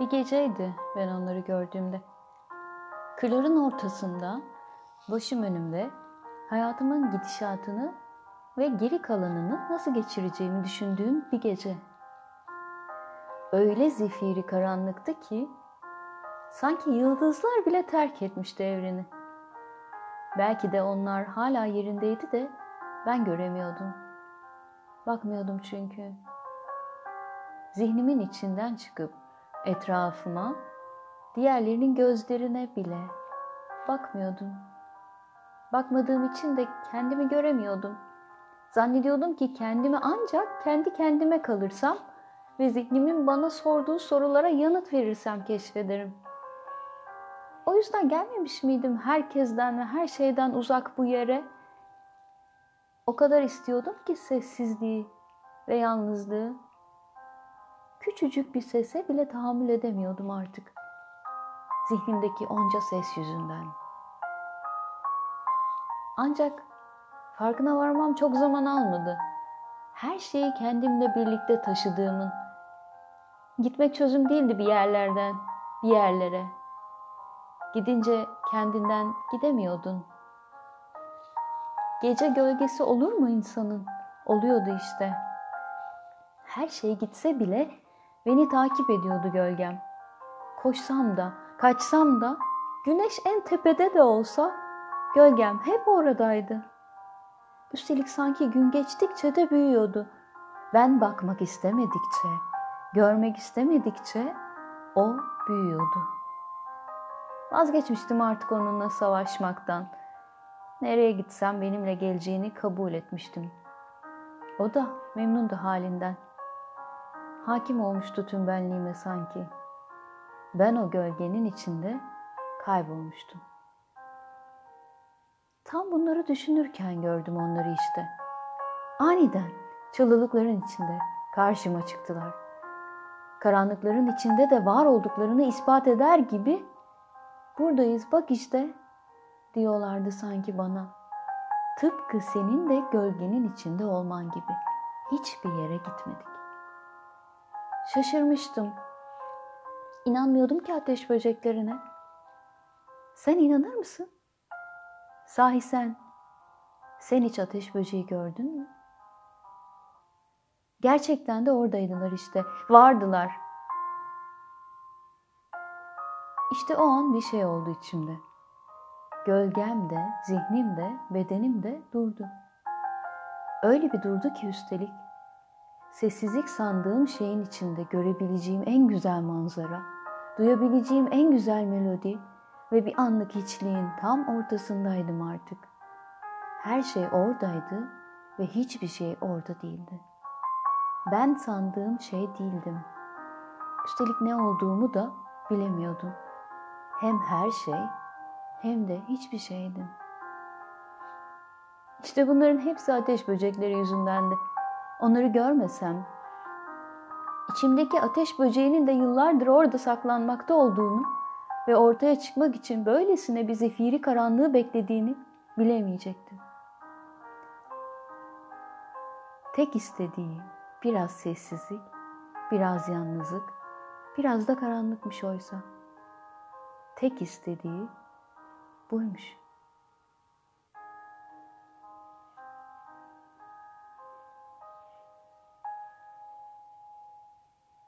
Bir geceydi ben onları gördüğümde. Kırların ortasında, başım önümde, hayatımın gidişatını ve geri kalanını nasıl geçireceğimi düşündüğüm bir gece. Öyle zifiri karanlıktı ki sanki yıldızlar bile terk etmişti evreni. Belki de onlar hala yerindeydi de ben göremiyordum. Bakmıyordum çünkü. Zihnimin içinden çıkıp etrafıma, diğerlerinin gözlerine bile bakmıyordum. Bakmadığım için de kendimi göremiyordum. Zannediyordum ki kendimi ancak kendi kendime kalırsam ve zihnimin bana sorduğu sorulara yanıt verirsem keşfederim. O yüzden gelmemiş miydim herkesten ve her şeyden uzak bu yere? O kadar istiyordum ki sessizliği ve yalnızlığı. Küçücük bir sese bile tahammül edemiyordum artık. Zihnimdeki onca ses yüzünden. Ancak farkına varmam çok zaman almadı. Her şeyi kendimle birlikte taşıdığımın. Gitmek çözüm değildi bir yerlerden, bir yerlere. Gidince kendinden gidemiyordun. Gece gölgesi olur mu insanın? Oluyordu işte. Her şey gitse bile beni takip ediyordu gölgem. Koşsam da, kaçsam da, güneş en tepede de olsa gölgem hep oradaydı. Üstelik sanki gün geçtikçe de büyüyordu. Ben bakmak istemedikçe, görmek istemedikçe o büyüyordu. Vazgeçmiştim artık onunla savaşmaktan. Nereye gitsem benimle geleceğini kabul etmiştim. O da memnundu halinden. Hakim olmuştu tüm benliğime sanki. Ben o gölgenin içinde kaybolmuştum. Tam bunları düşünürken gördüm onları işte. Aniden çalılıkların içinde karşıma çıktılar. Karanlıkların içinde de var olduklarını ispat eder gibi buradayız bak işte diyorlardı sanki bana. Tıpkı senin de gölgenin içinde olman gibi. Hiçbir yere gitmedik. Şaşırmıştım. İnanmıyordum ki ateş böceklerine. Sen inanır mısın? Sahi sen, sen hiç ateş böceği gördün mü? Gerçekten de oradaydılar işte, vardılar. İşte o an bir şey oldu içimde. Gölgem de, zihnim de, bedenim de durdu. Öyle bir durdu ki üstelik. Sessizlik sandığım şeyin içinde görebileceğim en güzel manzara, duyabileceğim en güzel melodi ve bir anlık hiçliğin tam ortasındaydım artık. Her şey oradaydı ve hiçbir şey orada değildi. Ben sandığım şey değildim. Üstelik ne olduğumu da bilemiyordum. Hem her şey hem de hiçbir şeydim. İşte bunların hepsi ateş böcekleri yüzündendi. Onları görmesem, içimdeki ateş böceğinin de yıllardır orada saklanmakta olduğunu ve ortaya çıkmak için böylesine bir zifiri karanlığı beklediğini bilemeyecektim. Tek istediği biraz sessizlik, biraz yalnızlık, biraz da karanlıkmış oysa. Tek istediği buymuş.